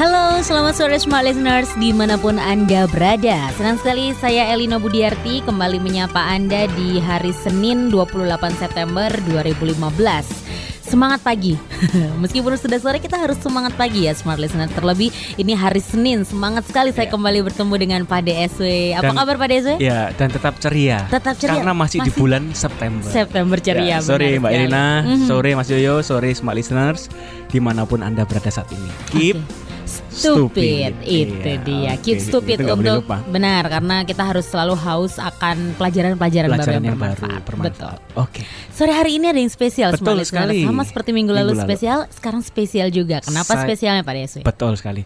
Halo, selamat sore Smart Listeners di mana pun Anda berada. Senang sekali saya Elina Budiarti kembali menyapa Anda di hari Senin 28 September 2015. Semangat pagi. Meskipun sudah sore kita harus semangat pagi ya Smart Listener. Terlebih ini hari Senin. Semangat sekali saya Ya. kembali bertemu dengan Pak DSW. Apa Dan- kabar Pak DSW? Ya, dan tetap ceria. Tetap ceria. Karena masih, di Masih bulan September. September ceria. Ya, sore benar Mbak. Elina, Mhm. sore Mas Yoyo, sore Smart Listeners, di mana pun Anda berada saat ini. Keep Stupid, itu Iya, dia. oke. Keep stupid Itu untuk benar karena kita harus selalu haus akan pelajaran-pelajaran baru yang yang baru bermanfaat. Betul. bermanfaat. Oke. Sore hari ini ada yang spesial Betul sekali. Sama seperti minggu lalu, Minggu lalu. spesial, sekarang spesial juga. Kenapa Saya- spesialnya Pak DSW? Betul sekali.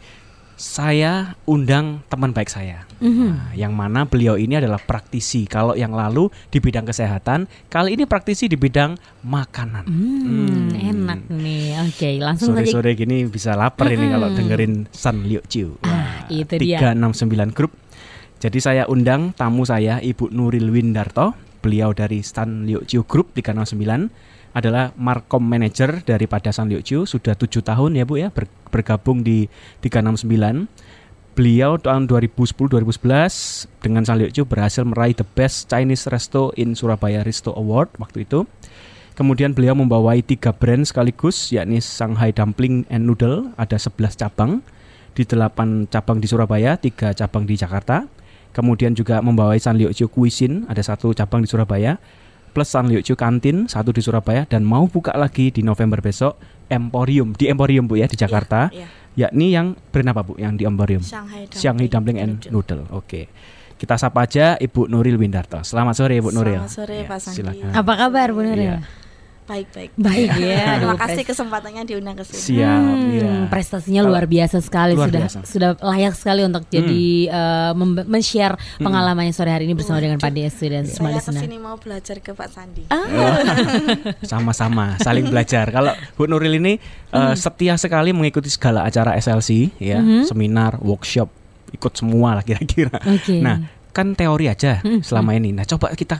Saya undang teman baik saya. Mhm. Nah, yang mana beliau ini adalah praktisi. Kalau yang lalu di bidang kesehatan, kali ini praktisi di bidang makanan. Hmm, enak nih. Oke, langsung saja. Sore-sore gini bisa lapar ini kalau dengerin San Liu Chiu. Ah, itu dia. 369 Group. Jadi saya undang tamu saya Ibu Nuril Windarto. Beliau dari San Liu Chiu Group 369 adalah Markom Manager daripada San Liu Chiu sudah tujuh tahun ya Bu ya ber- bergabung di 369. Beliau tahun 2010-2011 dengan San Liu Chiu berhasil meraih The Best Chinese Resto in Surabaya Resto Award waktu itu. Kemudian beliau membawai tiga brand sekaligus yakni Shanghai Dumpling and Noodle ada 11 cabang di 8 cabang di Surabaya, 3 cabang di Jakarta. Kemudian juga membawai San Liu Chiu Cuisine ada satu cabang di Surabaya plus San Liu Chiu Kantin satu di Surabaya dan mau buka lagi di November besok Emporium di Emporium Bu ya di Jakarta Iya, yakni yang brand apa Bu yang di Emporium? Shanghai Dumpling, Shanghai Dumpling and Noodle. Noodle. Oke. Kita sapa aja Ibu Nuril Windarto. Selamat sore Ibu Nuril. Selamat sore, Ya, Pak Sandi. silakan. Apa kabar Bu Nuril? Iya. Baik-baik. Baik ya. Terima aduh, kasih kesempatannya diundang ke sini. Siap. Hmm, ya. prestasinya Kalau- luar biasa sekali Luar sudah biasa. Hmm. sudah layak sekali untuk jadi eh, mem- men-share pengalamannya sore hari ini bersama dengan Pak DSW dan semua Saya ke sini mau belajar ke Pak Sandi. Ah. Sama-sama saling belajar. Kalau Bu Nuril ini eh, setia sekali mengikuti segala acara SLC ya, Mhm. seminar, workshop, ikut semua lah kira-kira. Oke. Nah, kan teori aja Hmm, selama ini. Nah, coba kita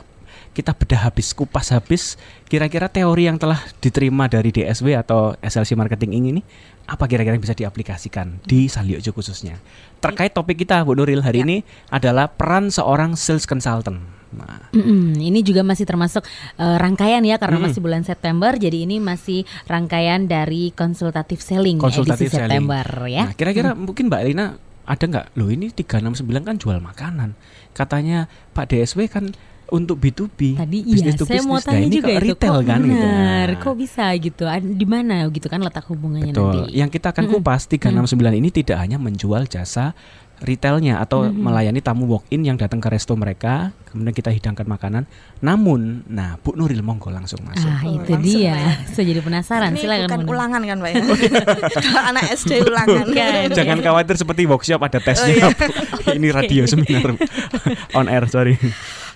kita bedah habis, kupas habis kira-kira teori yang telah diterima dari DSW atau SLC marketing ini nih, apa kira-kira yang bisa diaplikasikan di Saliojo khususnya. Terkait topik kita Bu Nuril hari Ya. ini adalah peran seorang sales consultant. Nah, Mm-mm, ini juga masih termasuk eh, rangkaian ya karena Mm-mm. masih bulan September jadi ini masih rangkaian dari konsultatif selling Konsultatif edisi selling. September ya. Nah, kira-kira mungkin Mbak Elina ada nggak? Loh ini 369 kan jual makanan. Katanya Pak DSW kan untuk B2B. Tadi iya, to saya mau. Nah, tanya ini juga itu retail kok kan gitu. benar, Nah, kok bisa gitu? Di mana gitu kan letak hubungannya Betul. nanti? Yang kita akan kupas 369 ini tidak hanya menjual jasa retailnya atau Mm-mm. melayani tamu walk in yang datang ke resto mereka, kemudian kita hidangkan makanan. Namun, nah Bu Nuril monggo langsung masuk. Ah Oh, itu langsung dia. ya. Saya jadi penasaran. Ini Silakan. bukan ulangan kan, Pak ya? Kalau anak SD ulangan. Bukan. Jangan khawatir seperti workshop ada tesnya. iya. Bu. ini radio seminar on air, sorry.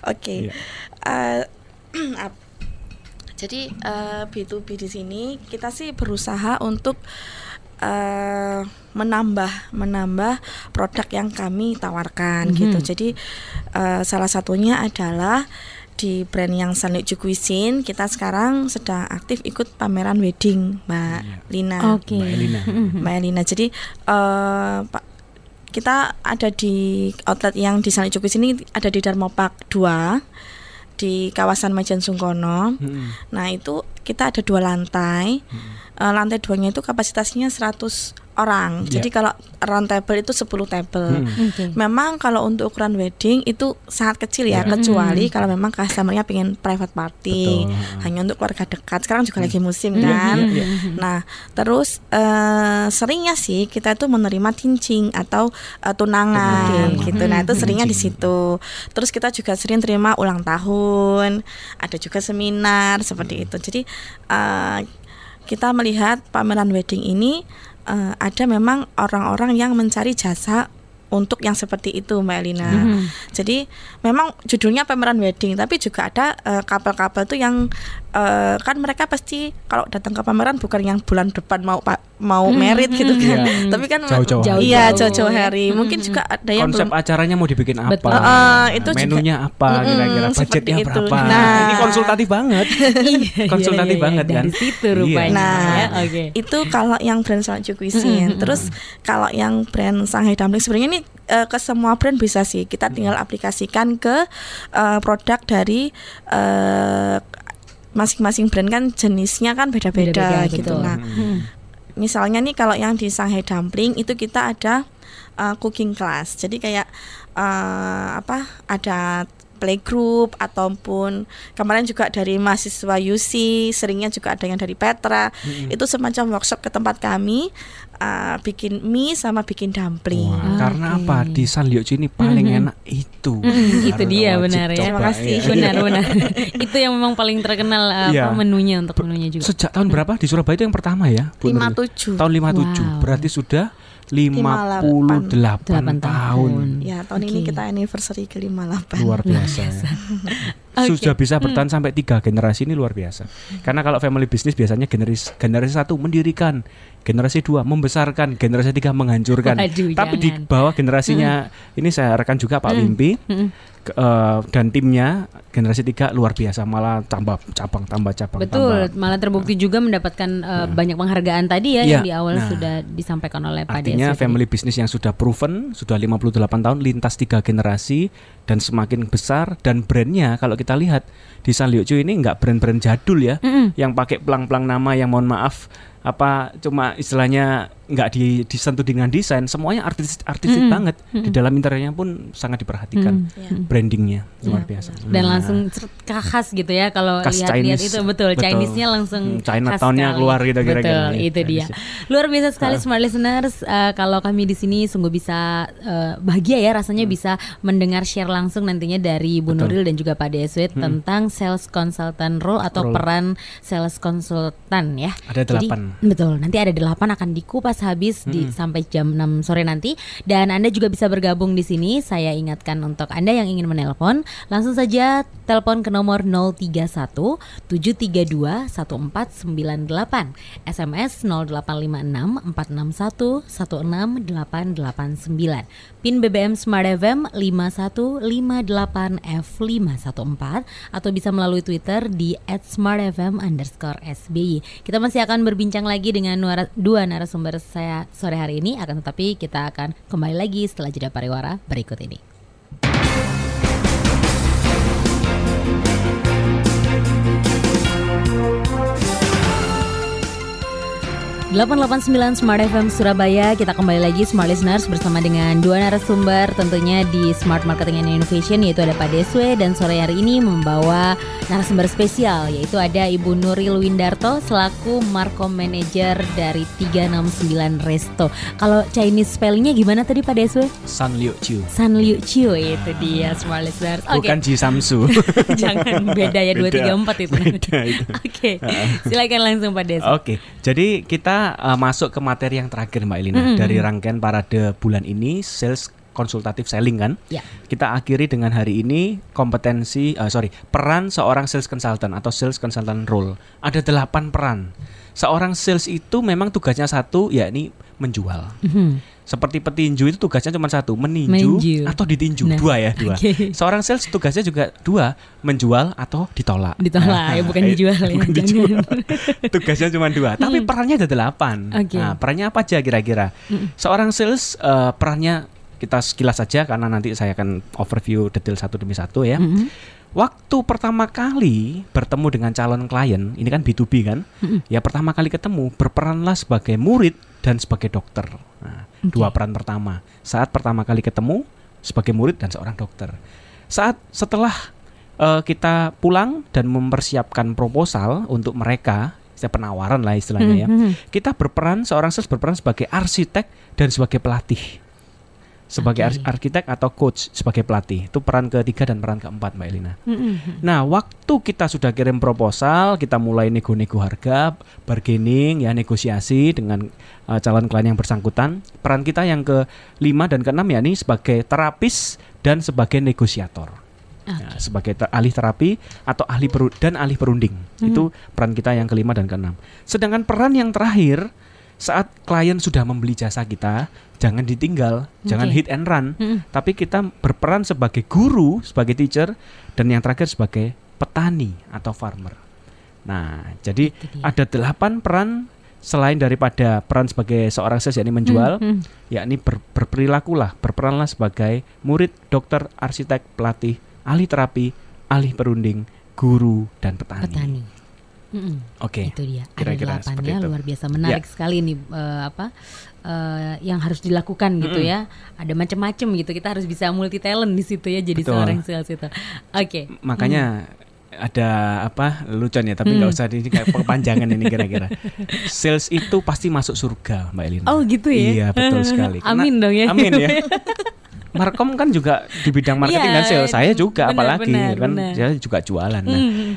Oke. Iya. Eh, jadi eh, B2B di sini kita sih berusaha untuk eh, menambah menambah produk yang kami tawarkan Mhm. gitu. Jadi eh, salah satunya adalah di brand yang Sanliu Cuisine kita sekarang sedang aktif ikut pameran wedding Mbak Iya. Lina. Oke. Mbak Elina. Mbak Elina. Jadi eh, Pak kita ada di outlet yang di Sanliu Cuisine ini ada di Dharma Park 2 di kawasan Majen Sungkono. Mm-mm. Nah, itu kita ada dua lantai. Eh, lantai duanya itu kapasitasnya 100 orang. Ya. Jadi kalau round table itu 10 table. Mm. Oke. Memang kalau untuk ukuran wedding itu sangat kecil ya, Ya. kecuali kalau memang customernya pengen private party, Betul. hanya untuk keluarga dekat. Sekarang juga lagi musim Hmm. kan. Iya, iya. Nah, terus eh, seringnya sih kita itu menerima tincing atau eh, tunangan Oke. gitu. Nah, itu Hmm. seringnya di situ. Terus kita juga sering terima ulang tahun, ada juga seminar seperti itu. Jadi eh, kita melihat pameran wedding ini eh, ada memang orang-orang yang mencari jasa untuk yang seperti itu Mbak Elina. Mhm. Jadi memang judulnya pameran wedding, tapi juga ada eh, couple-couple tuh yang eh, kan mereka pasti kalau datang ke pameran bukan yang bulan depan mau pa- mau Mhm, merit gitu mhm, kan. mhm. Tapi kan Jauh-jauh hari. Iya, Jauh-jauh hari. Mungkin Mhm. juga ada yang Konsep belum acaranya mau dibikin apa? Betul. Eh, itu juga- Menunya apa Mm-mm, kira-kira seperti budgetnya itu. berapa? Nah. Ini konsultatif banget. Iya, Konsultatif iya, iya, banget kan? Dari situ Iya. rupanya. Nah, ya. Oke. itu kalau yang brand Salju Cuisine. Terus kalau yang brand Shanghai Dumpling sebenarnya ini eh, ke semua brand bisa sih. Kita tinggal aplikasikan ke eh, produk dari eh, masing-masing brand kan jenisnya kan beda-beda gitu. betul. Nah, Hmm. misalnya nih kalau yang di Shanghai Dumpling itu kita ada uh, cooking class. Jadi kayak uh, apa? Ada playgroup ataupun kemarin juga dari mahasiswa UC, seringnya juga ada yang dari Petra. Itu semacam workshop ke tempat kami uh, bikin mie sama bikin dumpling. Wah, karena Oke. apa di Sanliucu ini paling Mhm. enak itu. Mm, itu Harus dia benar ya. Terima kasih. iya. Benar benar. itu yang memang paling terkenal uh, apa, Iya. menunya untuk menunya juga. Sejak tahun berapa di Surabaya itu yang pertama ya? Bu Nuril? 57. Tahun 57. Wow. Berarti sudah 58 Delapan tahun. tahun. Ya, tahun ini Oke. kita anniversary ke-58. Luar biasa. ya. Oke. Sudah bisa bertahan sampai tiga generasi ini luar biasa. Karena kalau family business biasanya generasi generasi satu mendirikan, generasi dua membesarkan, generasi tiga menghancurkan. Waduh, Tapi di jangan. bawah generasinya ini saya rekan juga Pak Mm. Wimpi Mm-mm. ke- eh, dan timnya generasi tiga luar biasa malah tambah cabang tambah cabang Betul, tambah. malah terbukti juga mendapatkan uh, banyak penghargaan tadi ya Iya. yang di awal Nah. sudah disampaikan oleh Pak Artinya Desi family business yang sudah proven, sudah 58 tahun, lintas tiga generasi dan semakin besar dan brandnya kalau kita lihat di Sanliucu ini nggak brand-brand jadul ya, Mm-mm. yang pakai pelang-pelang nama yang mohon maaf apa cuma istilahnya nggak di, disentuh dengan desain, semuanya artis artistik Mm-mm. banget. Di Mm-mm. dalam interiornya pun sangat diperhatikan Mm. Ya. brandingnya luar Iya, biasa. dan Nah, langsung khas gitu ya kalau Khas lihat-lihat Chinese. itu betul, Betul. Chinese-nya langsung Hmm, khas sekali. keluar gitu kira-kira. Betul, itu dia. Chinese. Luar biasa sekali Ah. smart listeners eh, kalau kami di sini sungguh bisa eh, bahagia ya rasanya bisa mendengar share langsung nantinya dari Bu Hmm. Betul. Nuril dan juga Pak Deswet Hmm. tentang sales consultant role atau Role. peran sales consultant ya. Ada Jadi, delapan. betul, nanti ada delapan akan dikupas habis di Mm-mm. sampai jam 6 sore nanti dan Anda juga bisa bergabung di sini. Saya ingatkan untuk Anda yang ingin menelpon, langsung saja telepon ke nomor 031 732 1498, SMS 0856 461 168889. PIN BBM Smart FM 5158F514 atau bisa melalui Twitter di @smartfm_sby. Kita masih akan berbincang lagi dengan dua narasumber saya sore hari ini, akan tetapi kita akan kembali lagi setelah jeda pariwara berikut ini. ...889 Smart FM Surabaya. Kita kembali lagi Smart Listeners bersama dengan dua narasumber Tentunya di Smart Marketing and Innovation Yaitu ada Pak Deswe. Dan sore hari ini membawa narasumber spesial Yaitu ada Ibu Nuril Windarto Selaku Markom Manager dari 369 Resto. Kalau Chinese spellingnya gimana tadi Pak Deswe? Sanliucu. San Liu Chiu itu dia Smart Listeners. Oke. Bukan Ji Samsu. Jangan beda ya 234 itu. Beda itu. Oke silakan langsung Pak Deswe. Oke, jadi kita uh, masuk ke materi yang terakhir Mbak Elina Mm-mm. dari rangkaian parade bulan ini sales konsultatif selling kan. Ya. Kita akhiri dengan hari ini kompetensi, uh, sorry, peran seorang sales consultant atau sales consultant role. Ada delapan peran. Seorang sales itu memang tugasnya satu, yakni menjual. Mhm. Seperti petinju itu tugasnya cuma satu, meninju Menju. atau ditinju. Nah, Dua ya, dua. oke. Seorang sales tugasnya juga dua, menjual atau ditolak. Ditolak ya bukan eh, dijual ya bukan dijual. Tugasnya cuma dua, tapi perannya ada delapan. Oke. Nah, perannya apa aja kira-kira? Seorang sales eh, perannya kita sekilas saja karena nanti saya akan overview detail satu demi satu ya. Mhm. Waktu pertama kali bertemu dengan calon klien, ini kan B2B kan? Ya pertama kali ketemu berperanlah sebagai murid dan sebagai dokter. Nah, Oke. dua peran pertama. Saat pertama kali ketemu sebagai murid dan seorang dokter. Saat setelah eh, kita pulang dan mempersiapkan proposal untuk mereka, saya penawaran lah istilahnya ya. Mhm. Kita berperan seorang sales berperan sebagai arsitek dan sebagai pelatih. Sebagai Oke. ar- arsitek atau coach sebagai pelatih. Itu peran ketiga dan peran keempat Mbak Elina. Mm-mm. Nah, waktu kita sudah kirim proposal, kita mulai nego-nego harga, bargaining, ya negosiasi dengan uh, calon klien yang bersangkutan. Peran kita yang ke lima dan keenam ya ini sebagai terapis dan sebagai negosiator. Ya, sebagai ter- ahli terapi atau ahli peru- dan ahli perunding. Itu peran kita yang kelima dan keenam. Sedangkan peran yang terakhir saat klien sudah membeli jasa kita, jangan ditinggal, jangan Oke. hit and run Mm-mm. tapi kita berperan sebagai guru, sebagai teacher, dan yang terakhir sebagai petani atau farmer. Nah, jadi ada delapan peran selain daripada peran sebagai seorang sales yakni menjual, Mm-mm. yakni ber, berperilakulah, berperanlah sebagai murid, dokter, arsitek, pelatih, ahli terapi, ahli perunding, guru, dan petani. petani. Mm-mm. Oke. Itu dia. Kira-kira Ada delapannya itu. Ya. luar biasa menarik sekali nih eh, apa eh, yang harus dilakukan gitu ya. Ada macam-macam gitu. Kita harus bisa multi talent di situ ya jadi Betul. seorang sales itu. Oke. Makanya ada apa lucuan ya, tapi Hmm. nggak usah di ini kayak kepanjangan ini kira-kira. Sales itu pasti masuk surga, Mbak Elina. Oh gitu ya. Iya betul sekali. Karena- Amin dong ya. Amin ya. Markom kan juga di bidang marketing Iya, dan sales. Saya juga benar, apalagi benar, kan benar. saya juga jualan. Nah, Mm.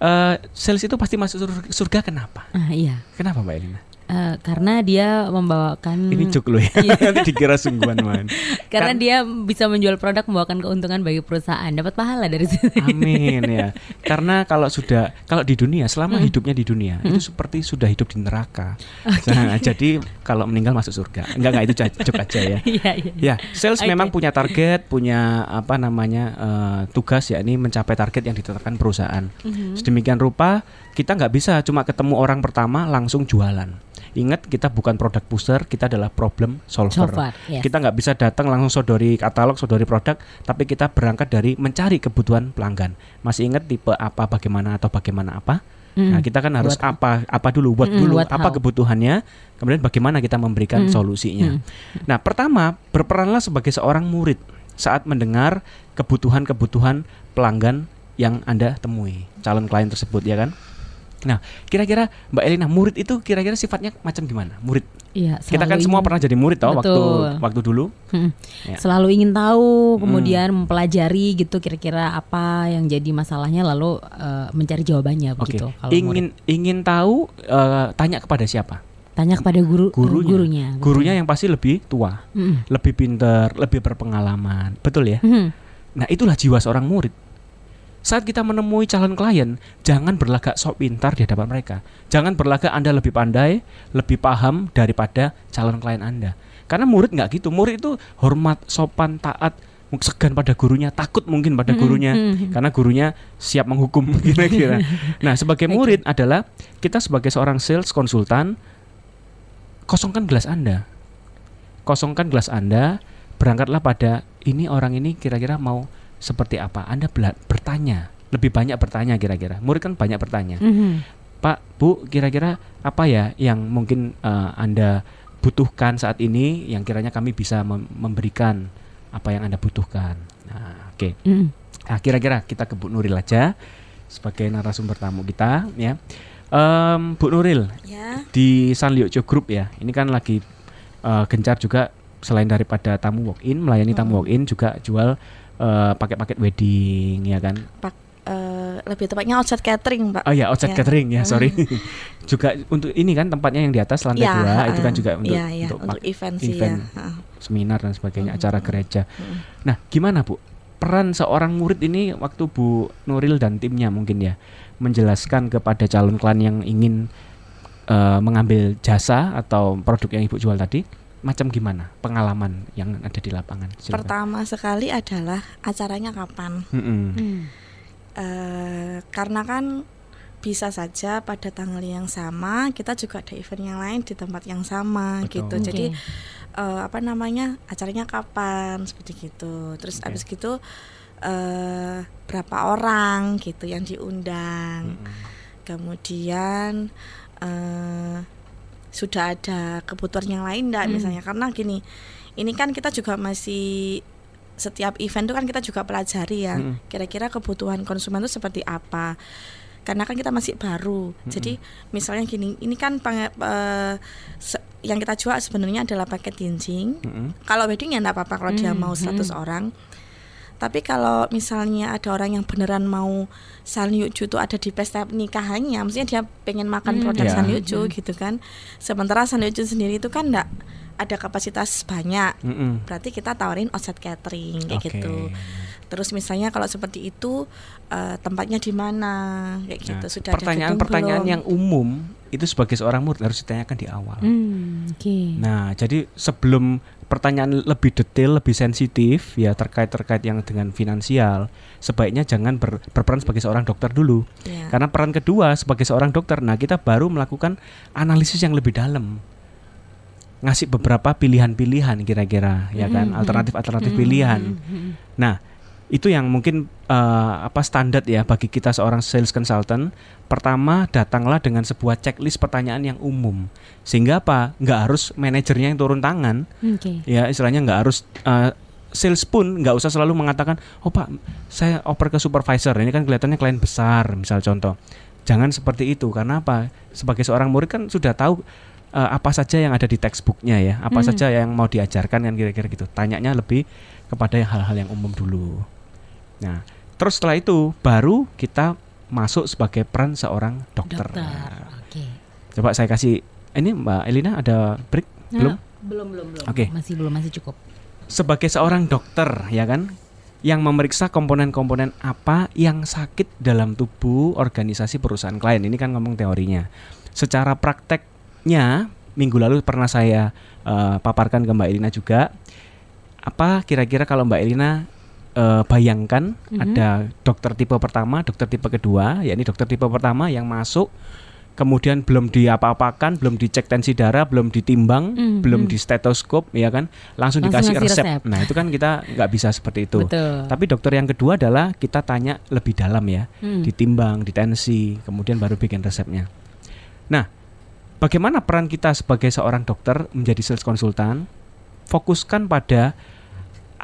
Eh, sales itu pasti masuk sur- surga kenapa? Ah, iya. Kenapa Mbak Elina? Eh, karena dia membawakan Ini cuk lo ya. Nanti dikira sungguhan man. karena Kan- dia bisa menjual produk membawakan keuntungan bagi perusahaan, dapat pahala dari situ. Amin ya. Karena kalau sudah kalau di dunia selama Hmm. hidupnya di dunia itu seperti sudah hidup di neraka. Nah, jadi kalau meninggal masuk surga. Enggak enggak itu cuk aja ya. Iya, iya. Ya, sales Oke. memang punya target, punya apa namanya eh, tugas yakni mencapai target yang ditetapkan perusahaan. Mhm. Sedemikian rupa kita nggak bisa cuma ketemu orang pertama langsung jualan. Ingat kita bukan produk booster, kita adalah problem solver. Solver, yes. Kita nggak bisa datang langsung sodori katalog, sodori produk, tapi kita berangkat dari mencari kebutuhan pelanggan. Masih ingat tipe apa, bagaimana atau bagaimana apa? Mm. Nah, kita kan harus What- apa apa dulu, buat Mm, dulu apa how. kebutuhannya, kemudian bagaimana kita memberikan Mm. solusinya. Mm. Nah, pertama berperanlah sebagai seorang murid saat mendengar kebutuhan-kebutuhan pelanggan yang Anda temui, calon klien tersebut ya kan? Nah, kira-kira Mbak Elina, murid itu kira-kira sifatnya macam gimana? Murid. Iya, Kita kan selalu semua ingin- pernah jadi murid toh waktu Betul. waktu dulu. Mm. Ya. Selalu ingin tahu, kemudian mempelajari gitu kira-kira apa yang jadi masalahnya lalu eh, mencari jawabannya Oke. begitu. kalau Ingin murid. ingin tahu eh, tanya kepada siapa? tanya kepada guru Gurunya. gurunya. betul. Gurunya yang pasti lebih tua, Mm. lebih pinter, lebih berpengalaman. Betul ya? Mhm. Nah, itulah jiwa seorang murid. Saat kita menemui calon klien, jangan berlagak sok pintar di hadapan mereka. Jangan berlagak Anda lebih pandai, lebih paham daripada calon klien Anda. Karena murid nggak gitu. Murid itu hormat, sopan, taat, segan pada gurunya, takut mungkin pada Mm-mm, gurunya. mm-mm. Karena gurunya siap menghukum kira-kira. Nah, sebagai murid adalah kita sebagai seorang sales konsultan kosongkan gelas Anda. Kosongkan gelas Anda, berangkatlah pada ini orang ini kira-kira mau seperti apa. Anda bertanya, lebih banyak bertanya kira-kira. Murid kan banyak bertanya. Mhm. Pak, Bu, kira-kira apa ya yang mungkin eh, Anda butuhkan saat ini yang kiranya kami bisa mem- memberikan apa yang Anda butuhkan. Nah, oke. Mhm. Nah, kira-kira kita ke Bu Nuril aja sebagai narasumber tamu kita ya. Em, Bu Nuril, Ya. di Sanliojo Group ya. Ini kan lagi eh, gencar juga selain daripada tamu walk in, melayani tamu walk in juga jual eh, paket-paket wedding ya kan. Pak eh, lebih tepatnya outside catering, Pak. Oh ya, outside Ya. catering ya, sorry. juga untuk ini kan tempatnya yang di atas lantai Ya, dua itu kan juga untuk ya, ya, untuk, untuk event sih event. ya. Seminar dan sebagainya, Mhm. acara gereja. Mhm. Nah, gimana Bu? Peran seorang murid ini waktu Bu Nuril dan timnya mungkin ya menjelaskan kepada calon klien yang ingin eh, mengambil jasa atau produk yang Ibu jual tadi, macam gimana pengalaman yang ada di lapangan? Silakan. Pertama sekali adalah acaranya kapan. Mm-mm. Mhm. Eh, karena kan bisa saja pada tanggal yang sama kita juga ada event yang lain di tempat yang sama Betul. gitu. Oke. Jadi eh, apa namanya acaranya kapan seperti gitu. Terus Oke. abis gitu eh berapa orang gitu yang diundang. Mm-mm. Kemudian eh sudah ada kebutuhan yang lain enggak Hmm. misalnya karena gini. Ini kan kita juga masih setiap event itu kan kita juga pelajari ya Mm-mm. kira-kira kebutuhan konsumen itu seperti apa karena kan kita masih baru jadi misalnya gini ini kan penge- eh, se- yang kita jual sebenarnya adalah paket ginseng. Mm-mm. Kalau wedding ya enggak apa-apa kalau dia Hmm, mau 100 orang. Tapi kalau misalnya ada orang yang beneran mau Sanliuju itu ada di pesta nikahannya, maksudnya dia pengen makan Hmm. produk Ya. Sanliuju gitu kan. Sementara Sanliuju sendiri itu kan enggak ada kapasitas banyak. Mm-mm. Berarti kita tawarin offset catering kayak Oke. gitu. Terus misalnya kalau seperti itu eh, tempatnya di mana kayak Nah, gitu. Sudah ada pertanyaan-pertanyaan yang umum itu sebagai seorang murid harus ditanyakan di awal. Hmm, oke. Nah, jadi sebelum pertanyaan lebih detail, lebih sensitif ya terkait-terkait yang dengan finansial, sebaiknya jangan ber- berperan sebagai seorang dokter dulu. Ya. Karena peran kedua sebagai seorang dokter, nah kita baru melakukan analisis yang lebih dalam. Ngasih beberapa pilihan-pilihan kira-kira ya kan, Mhm. alternatif-alternatif Hmm, pilihan. hmm, hmm. Nah, itu yang mungkin eh, apa standar ya bagi kita seorang sales consultant. Pertama, datanglah dengan sebuah checklist pertanyaan yang umum. Sehingga apa? Nggak harus manajernya yang turun tangan. Oke. Ya, istilahnya nggak harus eh, sales pun nggak usah selalu mengatakan, "Oh, Pak, saya oper ke supervisor." Ini kan kelihatannya klien besar, misal contoh. Jangan seperti itu karena apa? Sebagai seorang murid kan sudah tahu eh, apa saja yang ada di textbooknya ya, apa Hmm. saja yang mau diajarkan kan kira-kira gitu. Tanyanya lebih kepada hal-hal yang umum dulu. Nah, terus setelah itu baru kita masuk sebagai peran seorang dokter. Dokter. Nah, Oke. Coba saya kasih ini Mbak Elina ada break belum? Nah, belum belum belum. Oke. Masih belum masih cukup. Sebagai seorang dokter ya kan yang memeriksa komponen-komponen apa yang sakit dalam tubuh organisasi perusahaan klien. Ini kan ngomong teorinya. Secara prakteknya minggu lalu pernah saya eh, paparkan ke Mbak Elina juga. Apa kira-kira kalau Mbak Elina eh, bayangkan Mhm. ada dokter tipe pertama, dokter tipe kedua, yakni dokter tipe pertama yang masuk kemudian belum diapa-apakan, belum dicek tensi darah, belum ditimbang, Mhm. belum di stetoskop, ya kan, langsung, Langsung dikasih resep. resep. Nah itu kan kita nggak bisa seperti itu. Betul. Tapi dokter yang kedua adalah kita tanya lebih dalam ya, Hmm. ditimbang, ditensi, kemudian baru bikin resepnya. Nah, bagaimana peran kita sebagai seorang dokter menjadi sales konsultan? Fokuskan pada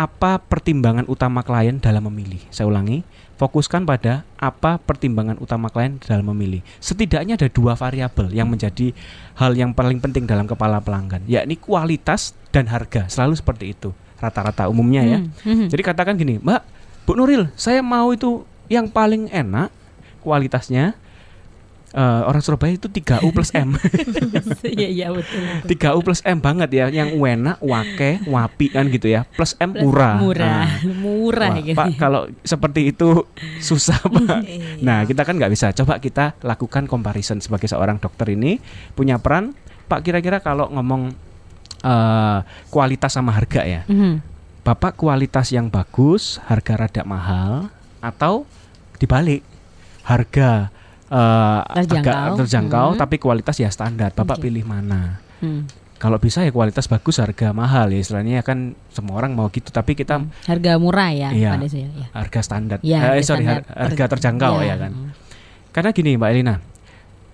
apa pertimbangan utama klien dalam memilih. Saya ulangi, fokuskan pada apa pertimbangan utama klien dalam memilih. Setidaknya ada dua variabel yang menjadi hal yang paling penting dalam kepala pelanggan, yakni kualitas dan harga. Selalu seperti itu rata-rata umumnya ya. Hmm, hmm. Jadi katakan gini, Mbak, Bu Nuril, saya mau itu yang paling enak kualitasnya eh, orang Surabaya itu 3U plus M. Iya iya betul. betul. 3U plus M banget ya, yang enak, wake, wapi kan gitu ya. Plus M murah. Murah, Nah, murah wah, gitu. Pak, kalau seperti itu susah, Pak. Iya. Nah, kita kan nggak bisa. Coba kita lakukan comparison sebagai seorang dokter ini punya peran. Pak, kira-kira kalau ngomong eh, kualitas sama harga ya. Mhm. Bapak kualitas yang bagus, harga rada mahal, atau dibalik harga eh, Terjangkau. agak terjangkau, Hmm. tapi kualitas ya standar. Bapak Oke. pilih mana? Hmm. Kalau bisa ya kualitas bagus, harga mahal ya istilahnya kan semua orang mau gitu. Tapi kita Harga murah ya Iya. pada saya. Ya. harga standar, Ya, Eh, harga sorry standar. har- harga terjangkau Iya. ya kan. Karena gini Mbak Elina,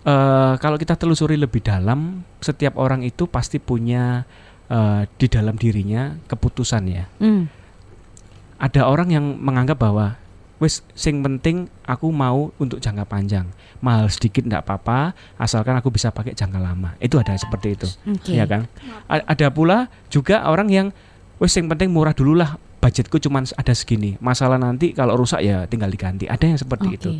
eh, kalau kita telusuri lebih dalam, setiap orang itu pasti punya eh, di dalam dirinya keputusan ya. Hmm. ada orang yang menganggap bahwa wis sing penting aku mau untuk jangka panjang. Mahal sedikit ndak apa-apa asalkan aku bisa pakai jangka lama. Itu ada seperti itu. Oke. ya kan? A- ada pula juga orang yang wis sing penting murah dulu lah budgetku cuma ada segini. Masalah nanti kalau rusak ya tinggal diganti. Ada yang seperti Oke. itu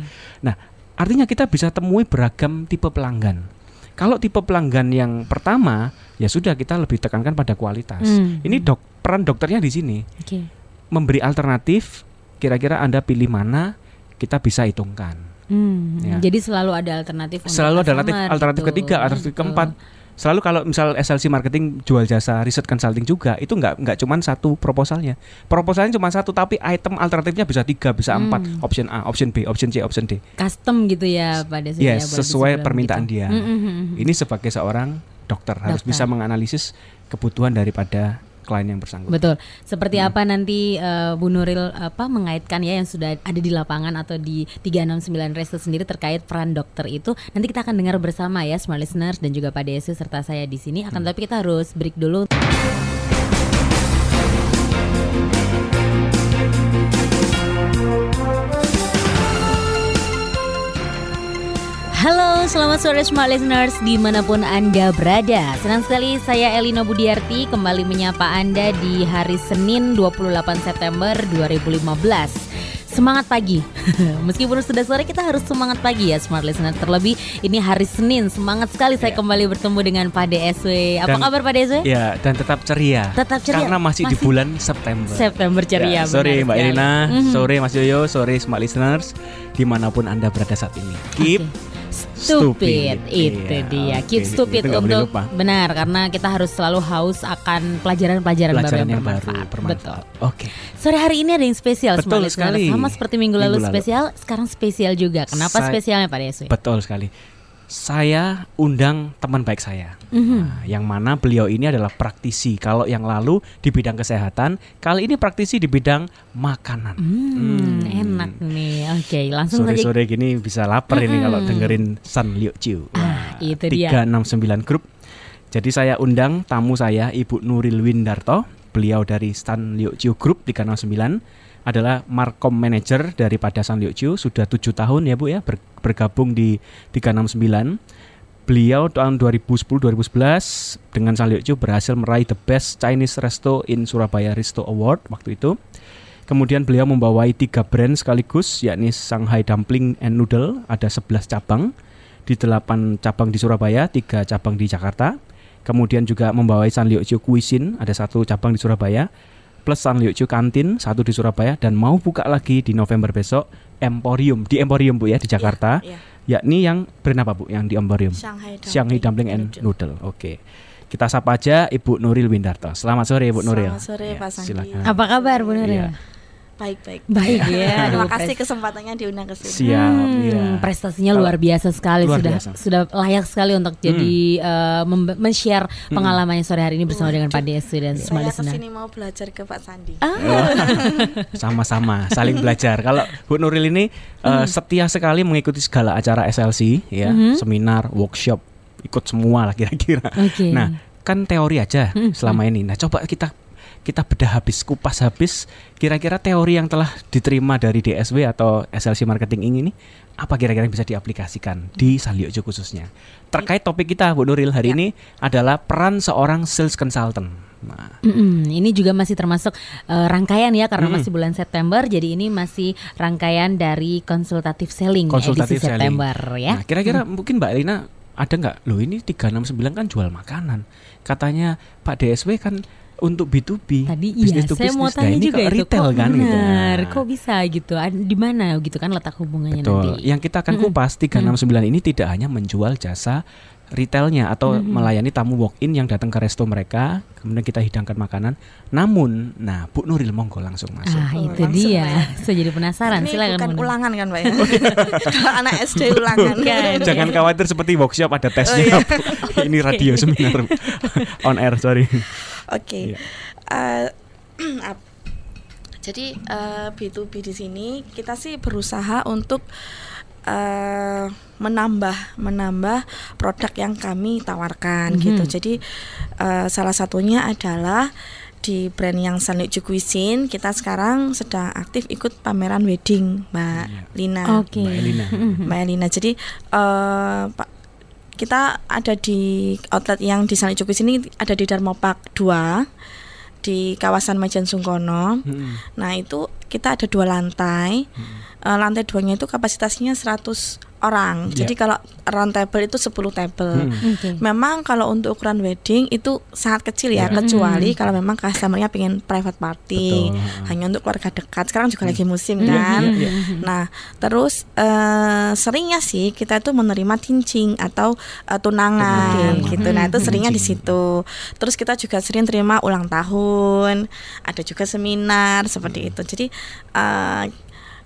artinya kita bisa temui beragam tipe pelanggan. Kalau tipe pelanggan yang pertama ya sudah kita lebih tekankan pada kualitas. Hmm. ini dok peran dokternya di sini. Oke. memberi alternatif kira-kira Anda pilih mana kita bisa hitungkan. Hmm. Ya. Jadi selalu ada alternatif Selalu ada alternatif alternatif gitu. ketiga, alternatif Betul. keempat. Selalu kalau misal SLC marketing jual jasa riset consulting juga itu nggak nggak cuma satu proposalnya. Proposalnya cuma satu tapi item alternatifnya bisa tiga, bisa Hmm. empat. Option A, option B, option C, option D. Custom gitu ya pada. Yes, boleh sesuai permintaan gitu. dia. Hmm, hmm. Ini sebagai seorang dokter harus Dokter. bisa menganalisis kebutuhan daripada klien yang bersangkutan. Betul. Seperti Hmm. apa nanti eh, Bu Nuril apa mengaitkan ya yang sudah ada di lapangan atau di 369 Resto sendiri terkait peran dokter itu nanti kita akan dengar bersama ya smart listeners dan juga Pak Desu serta saya di sini Hmm. akan tapi kita harus break dulu. Selamat sore smart listeners di mana pun Anda berada Senang sekali saya Elina Budiarti kembali menyapa Anda di hari Senin 28 September 2015 Semangat pagi Meskipun sudah sore kita harus semangat pagi ya smart listener Terlebih ini hari Senin Semangat sekali saya Ya. kembali bertemu dengan Pak DSW Apa Dan- kabar Pak DSW? Ya, dan tetap ceria. Tetap ceria. Karena masih, di Masih bulan September. September ceria Ya, sore benar Mbak sekali. Elina, Mhm. sore Mas Yoyo, sore smart listeners di mana pun anda berada saat ini. Keep Stupid, itu Iya, dia. oke. Keep stupid Itu untuk benar karena kita harus selalu haus akan pelajaran-pelajaran baru yang yang baru bermanfaat. Betul. bermanfaat. Oke. Sore hari ini ada yang spesial Betul sekali. Sama seperti minggu lalu, Minggu lalu. spesial, sekarang spesial juga. Kenapa Saya- spesialnya Pak DSW? Betul sekali. Saya undang teman baik saya, Mhm. Nah, yang mana beliau ini adalah praktisi. Kalau yang lalu di bidang kesehatan, kali ini praktisi di bidang makanan. Hmm, enak nih. Oke, langsung saja. Sore-sore gini bisa lapar ini Mm-mm. kalau dengerin San Liu Chiu. Ah, itu dia. 369 Group. Jadi saya undang tamu saya Ibu Nuril Windarto. Beliau dari Stan Liu Chiu Group 369 adalah Markom Manager daripada San Liu Chiu sudah tujuh tahun ya Bu ya ber- bergabung di 369. Beliau tahun 2010-2011 dengan San Liu Chiu berhasil meraih the best Chinese resto in Surabaya Resto Award waktu itu. Kemudian beliau membawai tiga brand sekaligus yakni Shanghai Dumpling and Noodle ada 11 cabang di 8 cabang di Surabaya, 3 cabang di Jakarta. Kemudian juga membawai San Liu Chiu Cuisine ada satu cabang di Surabaya plus San Liu Chiu Kantin satu di Surabaya dan mau buka lagi di November besok Emporium di Emporium Bu ya di Jakarta Iya, yakni yang brand apa Bu yang di Emporium? Shanghai Dumpling, Shanghai Dumpling and Noodle. Oke. Kita sapa aja Ibu Nuril Windarto. Selamat sore Ibu Nuril. Selamat sore, Ya, Pak Sandi. silakan. Apa kabar Bu Nuril? Iya. Baik baik. Baik ya. Terima kasih kesempatannya diundang ke sini. Siap. Hmm, ya. prestasinya luar biasa sekali Luar sudah biasa. sudah layak sekali untuk jadi eh, mem- men-share pengalamannya sore hari ini bersama dengan Pak DSW dan semua Saya ke sini mau belajar ke Pak Sandi. Ah. Sama-sama saling belajar. Kalau Bu Nuril ini eh, setia sekali mengikuti segala acara SLC ya, Mhm. seminar, workshop, ikut semua lah kira-kira. Oke. Nah, kan teori aja Mhm. selama ini. Nah, coba kita kita bedah habis, kupas habis kira-kira teori yang telah diterima dari DSW atau SLC Marketing ini apa kira-kira yang bisa diaplikasikan di Saliojo khususnya. Terkait topik kita Bu Nuril hari Ya. ini adalah peran seorang sales consultant. Nah, Mm-mm, ini juga masih termasuk eh, rangkaian ya karena Mm-mm. masih bulan September jadi ini masih rangkaian dari konsultatif selling Konsultatif edisi selling. September ya. Nah, kira-kira mungkin Mbak Elina ada nggak? Loh ini 369 kan jual makanan. Katanya Pak DSW kan untuk B2B. Tadi business iya, to saya mau business. Nah, tanya ini juga kok itu retail kok kan gitu. benar, Nah. kok bisa gitu? Di mana gitu kan letak hubungannya Betul. nanti? Yang kita akan kupas 369 ini tidak hanya menjual jasa retailnya atau Mm-mm. melayani tamu walk-in yang datang ke resto mereka, kemudian kita hidangkan makanan. Namun, nah Bu Nuril monggo langsung masuk. Ah Oh, itu langsung dia. ya. Saya jadi penasaran. Ini Silakan. bukan ulangan kan Pak ya? Kalau anak SD ulangan. Bukan. Jangan khawatir seperti workshop ada tesnya. Oh, iya. Bu. ini radio seminar on air, sorry. Oke. Iya. Eh, jadi eh, B2B di sini kita sih berusaha untuk eh, menambah menambah produk yang kami tawarkan Mhm. gitu. Jadi eh, salah satunya adalah di brand yang Sanliu Cuisine kita sekarang sedang aktif ikut pameran wedding Mbak Iya. Lina. Oke. Mbak Elina. Mbak Elina. Jadi eh, Pak kita ada di outlet yang di Sanliu Cuisine ini ada di Dharma Park 2 di kawasan Majen Sungkono. Mm-mm. Nah, itu kita ada dua lantai. Eh, lantai duanya itu kapasitasnya 100 orang. Iya. Jadi kalau round table itu 10 table. Mm. Oke. Memang kalau untuk ukuran wedding itu sangat kecil ya, Iya. kecuali kalau memang customernya pengen private party, Betul. hanya untuk keluarga dekat. Sekarang juga lagi musim Iya, kan. iya, iya. Nah, terus eh, seringnya sih kita itu menerima cincing atau eh, tunangan Oke. gitu. Nah, itu Hmm, seringnya di cincin. situ. Terus kita juga sering terima ulang tahun, ada juga seminar seperti itu. Jadi eh,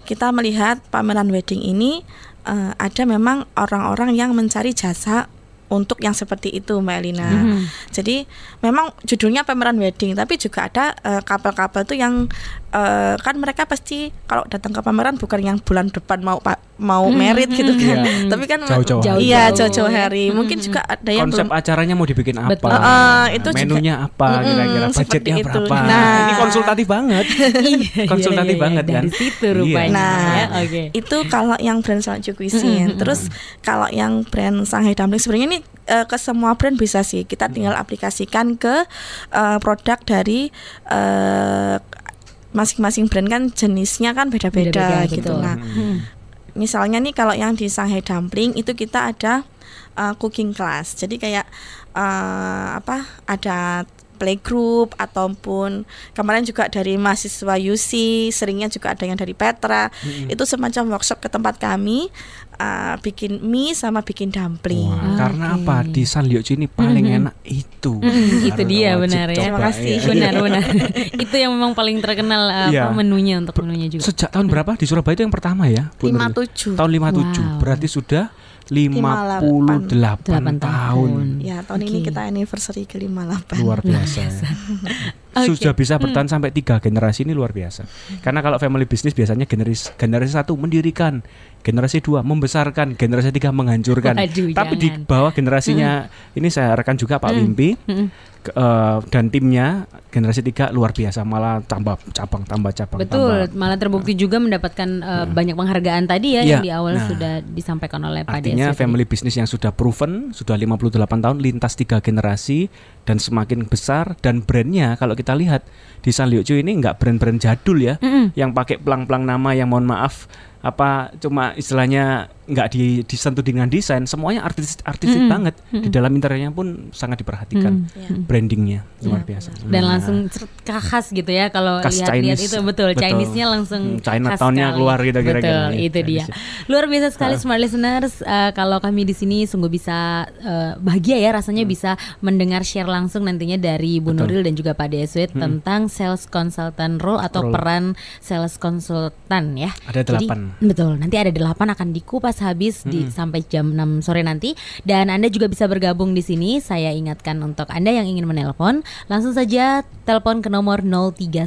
kita melihat pameran wedding ini eh, ada memang orang-orang yang mencari jasa untuk yang seperti itu Mbak Elina. Mhm. Jadi memang judulnya pameran wedding, tapi juga ada eh, couple-couple tuh yang eh, kan mereka pasti kalau datang ke pameran bukan yang bulan depan mau mau merit gitu kan. Hmm. Tapi kan Jauh-jauh hari. iya Jauh-jauh hari. Mungkin juga ada yang Konsep belum acaranya mau dibikin apa? Betul. Ah, itu juga- menunya apa Mm-mm, kira-kira budgetnya itu. berapa? Nah. ini konsultatif banget. Iya, Konsultatif iya, iya, banget kan? Dari situ Iya. rupanya. Nah, ya. Oke. itu kalau yang brand salju cuisine. Terus kalau yang brand Shanghai Dumpling sebenarnya ini eh, ke semua brand bisa sih. Kita tinggal aplikasikan ke eh, produk dari eh, masing-masing brand kan jenisnya kan beda-beda gitu. Nah, Hmm. misalnya nih kalau yang di Shanghai Dumpling itu kita ada uh, cooking class. Jadi kayak uh, apa? Ada playgroup ataupun kemarin juga dari mahasiswa UC, seringnya juga ada yang dari Petra. Itu semacam workshop ke tempat kami uh, bikin mie sama bikin dumpling. Wah, karena Oke. apa di San Liuchi ini paling enak itu. Mm, itu dia benar ya. Terima kasih. iya. Benar benar. itu yang memang paling terkenal uh, apa menunya untuk menunya juga. Sejak tahun berapa di Surabaya itu yang pertama ya? Bu Nuril? 57. Tahun 57. Wow. Berarti sudah 58 Delapan tahun. tahun. Ya, tahun ini Oke. kita anniversary ke-58. Luar biasa. Oke. Sudah bisa bertahan sampai tiga generasi ini luar biasa. Karena kalau family business biasanya generasi generasi satu mendirikan, generasi dua membesarkan, generasi tiga menghancurkan. Waduh, Tapi di jangan. bawah generasinya ini saya rekan juga Pak Wimpi ke- eh, dan timnya generasi tiga luar biasa malah tambah cabang tambah cabang Betul, tambah. malah terbukti juga mendapatkan uh, banyak penghargaan tadi ya Iya. yang di awal Nah. sudah disampaikan oleh Pak Artinya Desi family business yang sudah proven, sudah 58 tahun lintas tiga generasi dan semakin besar dan brandnya kalau kita lihat di San Liuchu ini nggak brand-brand jadul ya, Mm-mm. yang pakai pelang-pelang nama yang mohon maaf apa cuma istilahnya nggak di, disentuh dengan desain, semuanya artis artistik Mm-mm. banget. Di dalam interiornya pun sangat diperhatikan Mm. Ya. brandingnya luar Iya, biasa. dan Nah, langsung khas gitu ya kalau lihat-lihat Chinese. itu betul, Betul. Chinese-nya langsung Hmm, khas Chinatown-nya sekali. keluar gitu kira-kira. Betul, Ya, itu dia. Luar biasa sekali smart listeners Eh, kalau kami di sini sungguh bisa eh, bahagia ya rasanya bisa mendengar share langsung nantinya dari Bu Hmm. Betul. Hmm. Nuril dan juga Pak Deswit tentang sales consultant role atau Role. peran sales konsultan ya. Ada Jadi, delapan. betul, nanti ada delapan akan dikupas habis di sampai jam 6 sore nanti dan Anda juga bisa bergabung di sini. Saya ingatkan untuk Anda yang ingin menelpon, langsung saja telepon ke nomor 031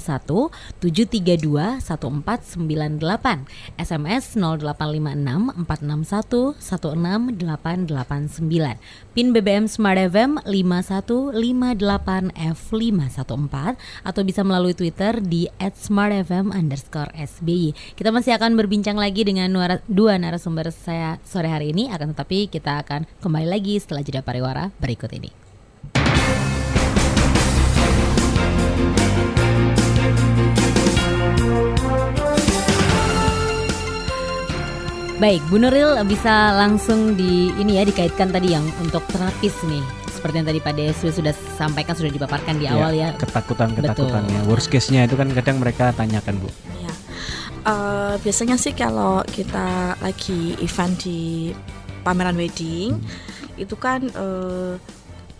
732 1498, SMS 0856 461 168889. PIN BBM Smart FM 5158F514 atau bisa melalui Twitter di @smartfm underscore SBY. Kita masih akan berbincang lagi dengan dua narasumber saya sore hari ini, akan tetapi kita akan kembali lagi setelah jeda pariwara berikut ini. Baik, Bu Nuril bisa langsung di ini ya dikaitkan tadi yang untuk terapis nih. Seperti yang tadi Pak Deswi sudah sampaikan sudah dipaparkan di awal ya. ketakutan-ketakutannya. Betul. Worst case-nya itu kan kadang mereka tanyakan, Bu. Ya. Eh, biasanya sih kalau kita lagi event di pameran wedding itu kan eh,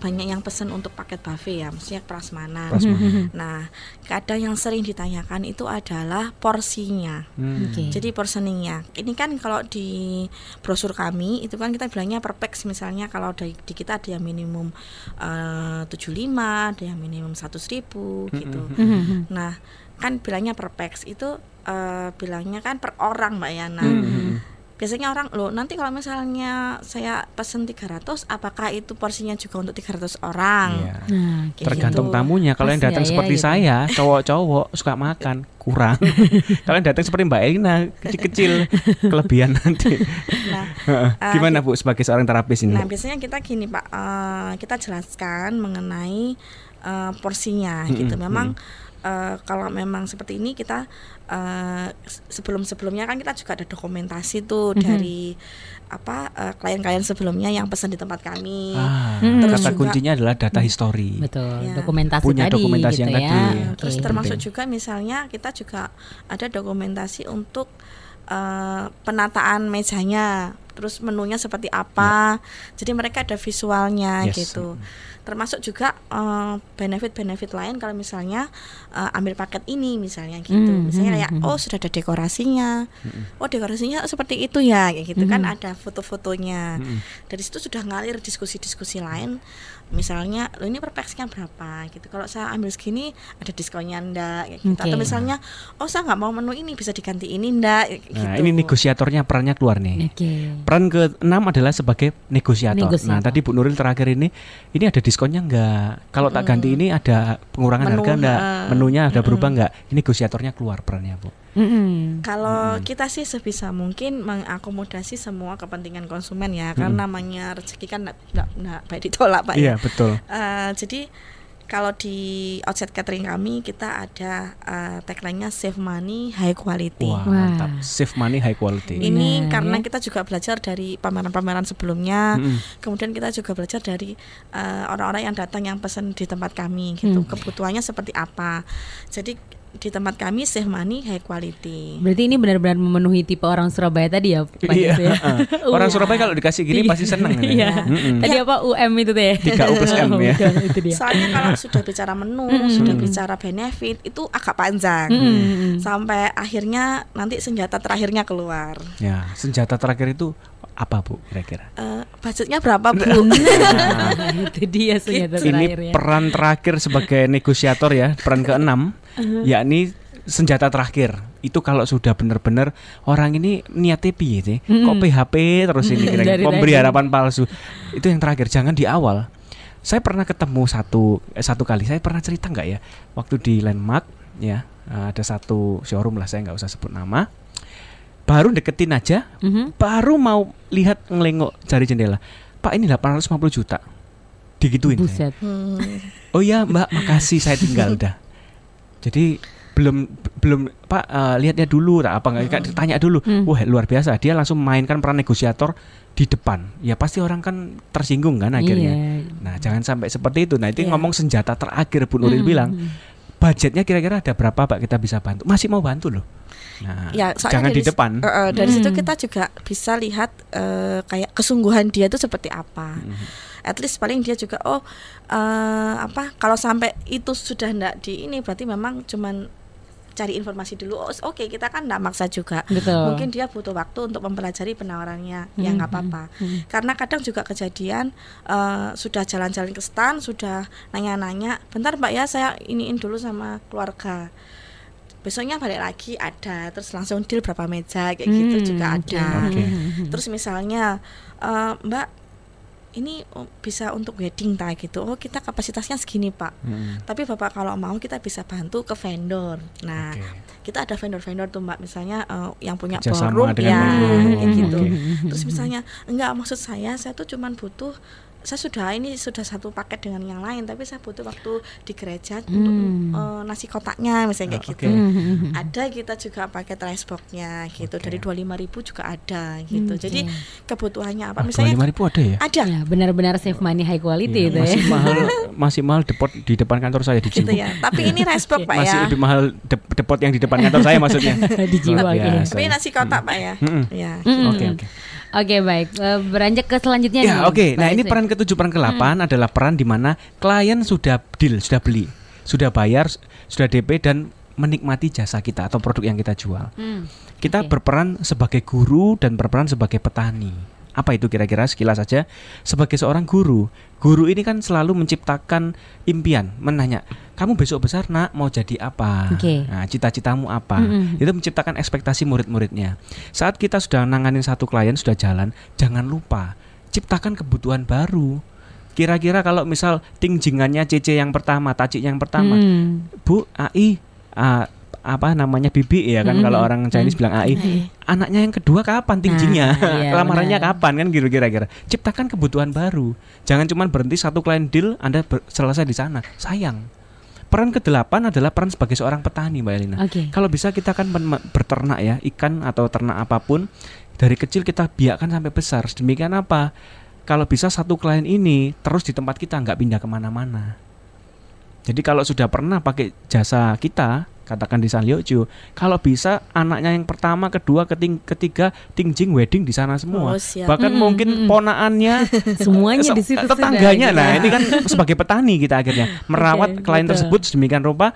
banyak yang pesen untuk paket buffet ya, maksudnya prasmanan. Prasmanan. Nah, kadang yang sering ditanyakan itu adalah porsinya. Hmm. Oke. Jadi portioningnya, ini kan kalau di brosur kami itu kan kita bilangnya per pax misalnya kalau di, di kita ada yang minimum eh, 75, ada yang minimum 100 ribu gitu. Mhm. Nah, kan bilangnya per pax itu eh, bilangnya kan per orang Mbak Yana. Hmm. Biasanya orang loh nanti kalau misalnya saya pesen 300 apakah itu porsinya juga untuk 300 orang? Iya. Nah, kayak Tergantung gitu. tamunya. Kalau yang datang nggak ya, seperti gitu. saya, cowok-cowok suka makan kurang. Kalau yang datang seperti Mbak Elina, kecil-kecil, kelebihan nanti. Nah. Ah, Gimana Bu sebagai seorang terapis ini? Nah, biasanya kita gini Pak, eh, kita jelaskan mengenai eh, porsinya gitu. Memang eh, kalau memang seperti ini kita eh, sebelum-sebelumnya kan kita juga ada dokumentasi tuh dari apa eh, klien-klien sebelumnya yang pesan di tempat kami. Ah, Hmm. kata Terus juga- kuncinya adalah data history. Betul, Ya. dokumentasi Punya tadi dokumentasi gitu yang ya. tadi. Oke. Terus Penting. termasuk juga misalnya kita juga ada dokumentasi untuk eh, penataan mejanya, terus menunya seperti apa. Jadi mereka ada visualnya Yes. gitu. termasuk juga eh, benefit-benefit lain kalau misalnya eh, ambil paket ini misalnya gitu Hmm, misalnya hmm, kayak hmm. oh sudah ada dekorasinya oh dekorasinya seperti itu ya kayak gitu kan Hmm. ada foto-fotonya dari situ sudah ngalir diskusi-diskusi lain misalnya lo ini perpeksinya berapa gitu kalau saya ambil segini ada diskonnya ndak kayak gitu. atau Oke. misalnya oh saya nggak mau menu ini bisa diganti ini ndak Nah, gitu ini negosiatornya perannya keluar nih. Oke. Peran ke-6 adalah sebagai negosiator. Negosiator. Nah, tadi Bu Nuril terakhir ini ini ada diskonnya enggak? Kalau tak ganti ini ada pengurangan Menu, harga enggak? eh, Menunya ada mm-mm. berubah enggak? Ini negosiatornya keluar perannya, Bu. Mm-mm. Kalau kita sih sebisa mungkin mengakomodasi semua kepentingan konsumen ya, karena namanya rezeki kan nggak nggak nggak baik ditolak pak Iya, ya. betul. Eh, jadi kalau di outset catering kami kita ada eh, tagline-nya save money high quality. Wah, Wah. mantap. Save money high quality. Ini Benar, karena ya. kita juga belajar dari pameran-pameran sebelumnya, Mm-mm. kemudian kita juga belajar dari eh, orang-orang yang datang yang pesan di tempat kami gitu, Hmm. kebutuhannya seperti apa. Jadi di tempat kami save money high quality. Berarti ini benar-benar memenuhi tipe orang Surabaya tadi ya, Pak Iya. Ya? Orang Iya. Surabaya kalau dikasih gini pasti seneng. ini. Iya. Mm-mm. Tadi apa UM itu teh? 3U plus M ya. Itu dia. Soalnya kalau sudah bicara menu, Mm-mm. sudah bicara benefit itu agak panjang. Mm-mm. Sampai akhirnya nanti senjata terakhirnya keluar. Ya, senjata terakhir itu apa, Bu, kira-kira? Eh, budgetnya berapa, Bu? Nah, itu dia senjata Ini terakhir ya. peran terakhir sebagai negosiator ya, peran keenam, Uh-huh. yakni senjata terakhir. Itu kalau sudah benar-benar orang ini niatnya piye sih? Kok PHP terus ini kira Dari memberi tadi. harapan palsu. Itu yang terakhir, jangan di awal. Saya pernah ketemu satu eh, satu kali, saya pernah cerita nggak ya? Waktu di Landmark ya, eh, ada satu showroom lah, saya nggak usah sebut nama. Baru deketin aja, Mhm. baru mau lihat ngelengok dari jendela. Pak ini 850 juta. Digituin. saya. Buset. Hmm. Oh iya Mbak, makasih saya tinggal udah. Jadi belum belum Pak eh, lihatnya dulu tak apa nggak Kak, tanya dulu. Hmm. Wah luar biasa dia langsung mainkan peran negosiator di depan. Ya pasti orang kan tersinggung kan akhirnya. Iya. Nah jangan sampai seperti itu. Nah itu Iya. ngomong senjata terakhir Bu Nuril Mm, bilang budgetnya kira-kira ada berapa Pak kita bisa bantu? Masih mau bantu loh. Nah Ya, soalnya jangan dari di depan. Eh, eh, dari situ Hmm. kita juga bisa lihat eh, kayak kesungguhan dia itu seperti apa. Mhm. At least paling dia juga oh eh, apa kalau sampai itu sudah ndak di ini berarti memang cuman cari informasi dulu. Oh, oke kita kan ndak maksa juga. Betul. Mungkin dia butuh waktu untuk mempelajari penawarannya, ya nggak Hmm, apa-apa. hmm. Karena kadang juga kejadian eh, sudah jalan-jalan ke stan, sudah nanya-nanya, bentar mbak ya saya iniin dulu sama keluarga. Besoknya balik lagi ada, terus langsung deal berapa meja kayak gitu Hmm, juga oke. ada. Mhm. Terus misalnya eh, mbak ini oh, bisa untuk wedding tak gitu. Oh kita kapasitasnya segini pak. Mm. Tapi bapak kalau mau kita bisa bantu ke vendor. Nah Oke. kita ada vendor-vendor tuh mbak misalnya eh, yang punya Kerjasama ballroom ya ballroom. kayak gitu Oke. terus misalnya enggak maksud saya saya tuh cuman butuh saya sudah ini sudah satu paket dengan yang lain tapi saya butuh waktu di gereja untuk Hmm. eh, nasi kotaknya misalnya kayak Ah, gitu oke. Mhm. ada kita juga paket rice boxnya gitu Oke. dari 25.000 juga ada gitu Hmm, jadi oke. kebutuhannya apa Ah, misalnya 25.000 ada ya? ada Ya, benar-benar save money high quality Iya, itu masih ya. mahal masih mahal depot di depan kantor saya di gitu ya tapi ini rice box pak masih ya lebih mahal dep- depot yang di depan kantor saya maksudnya. Dijual Luar ya. tapi nasi kotak pak ya Mm-mm. ya. Oke oke. Oke baik, Eh, beranjak ke selanjutnya. Ya oke. Pak Nah ini Yusuf. peran ketujuh peran ke-8 adalah peran di mana klien sudah deal, sudah beli, sudah bayar, sudah DP dan menikmati jasa kita atau produk yang kita jual. Hmm. Kita Oke. berperan sebagai guru dan berperan sebagai petani. Apa itu kira-kira sekilas saja? Sebagai seorang guru, guru ini kan selalu menciptakan impian, menanya, kamu besok besar nak mau jadi apa? Oke. Nah, cita-citamu apa? Mm-mm. Itu menciptakan ekspektasi murid-muridnya. Saat kita sudah nanganin satu klien sudah jalan, jangan lupa ciptakan kebutuhan baru. Kira-kira kalau misal tingjingannya CC yang pertama, tacik yang pertama, Hmm. Bu AI ah, apa namanya bibi ya kan Mm-mm. kalau orang Chinese Mm. bilang AI anaknya yang kedua kapan? Tingginya Nah, iya, lamarannya benar. kapan kan gitu kira-kira. Ciptakan kebutuhan baru. Jangan cuma berhenti satu klien deal anda selesai di sana. Sayang. Peran kedelapan adalah peran sebagai seorang petani mbak Elina. Oke. kalau bisa kita kan berternak ya ikan atau ternak apa pun dari kecil kita biarkan sampai besar. Demikian apa? Kalau bisa satu klien ini terus di tempat kita nggak pindah ke mana-mana. Jadi kalau sudah pernah pakai jasa kita katakan di San Liuju kalau bisa anaknya yang pertama kedua keting, ketiga tingjing wedding di sana semua Oh, siap. bahkan Mm-mm, mungkin mm-mm. ponaannya Semuanya se- di situ tetangganya sudah, nah gitu. ini kan sebagai petani kita akhirnya merawat Oke, klien betul. tersebut sedemikian rupa